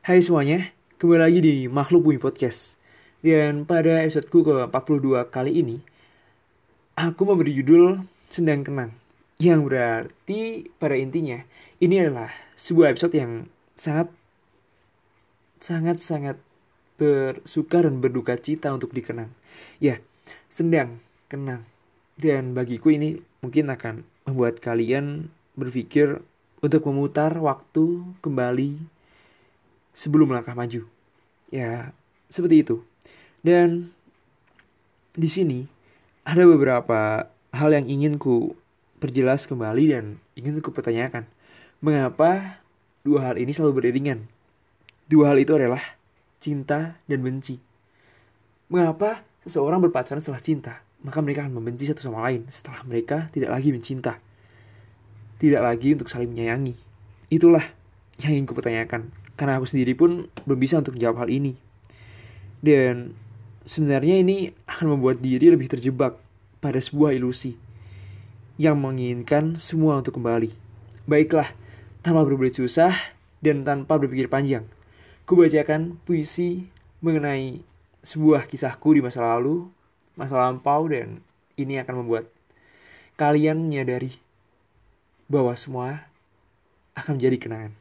Hai semuanya, kembali lagi di Makhluk Bumi Podcast. Dan pada episodeku ke-42 kali ini, aku memberi judul Sendang Kenang. Yang berarti pada intinya, ini adalah sebuah episode yang sangat sangat-sangat bersuka dan berduka cita untuk dikenang. Ya, sendang, kenang. Dan bagiku ini mungkin akan membuat kalian berpikir untuk memutar waktu kembali sebelum melangkah maju. Ya, seperti itu. Dan di sini ada beberapa hal yang ingin ku perjelas kembali dan ingin ku pertanyakan. Mengapa dua hal ini selalu beriringan? Dua hal itu adalah cinta dan benci. Mengapa seseorang berpacaran setelah cinta? Maka mereka akan membenci satu sama lain setelah mereka tidak lagi mencinta. Tidak lagi untuk saling menyayangi. Itulah yang ingin kupertanyakan. Karena aku sendiri pun belum bisa untuk menjawab hal ini. Dan sebenarnya ini akan membuat diri lebih terjebak pada sebuah ilusi yang menginginkan semua untuk kembali. Baiklah, tanpa berbelit susah dan tanpa berpikir panjang, kubacakan puisi mengenai sebuah kisahku di masa lalu, masa lampau dan ini akan membuat kalian menyadari bahwa semua akan menjadi kenangan.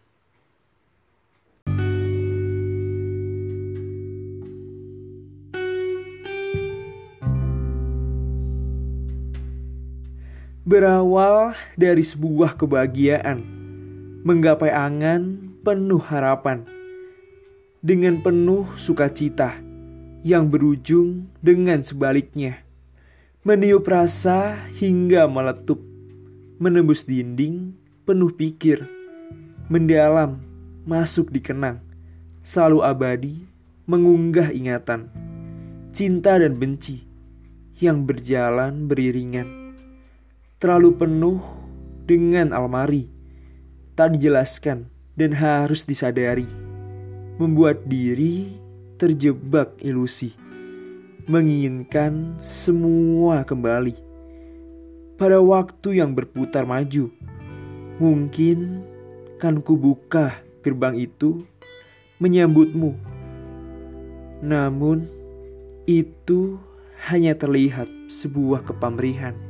Berawal dari sebuah kebahagiaan, menggapai angan penuh harapan, dengan penuh sukacita yang berujung dengan sebaliknya, meniup rasa hingga meletup, menembus dinding penuh pikir, mendalam masuk dikenang, selalu abadi mengunggah ingatan, cinta dan benci yang berjalan beriringan terlalu penuh dengan almari, tak dijelaskan dan harus disadari, membuat diri terjebak ilusi, menginginkan semua kembali pada waktu yang berputar maju. Mungkin kan ku buka gerbang itu menyambutmu. Namun itu hanya terlihat sebuah kepamrihan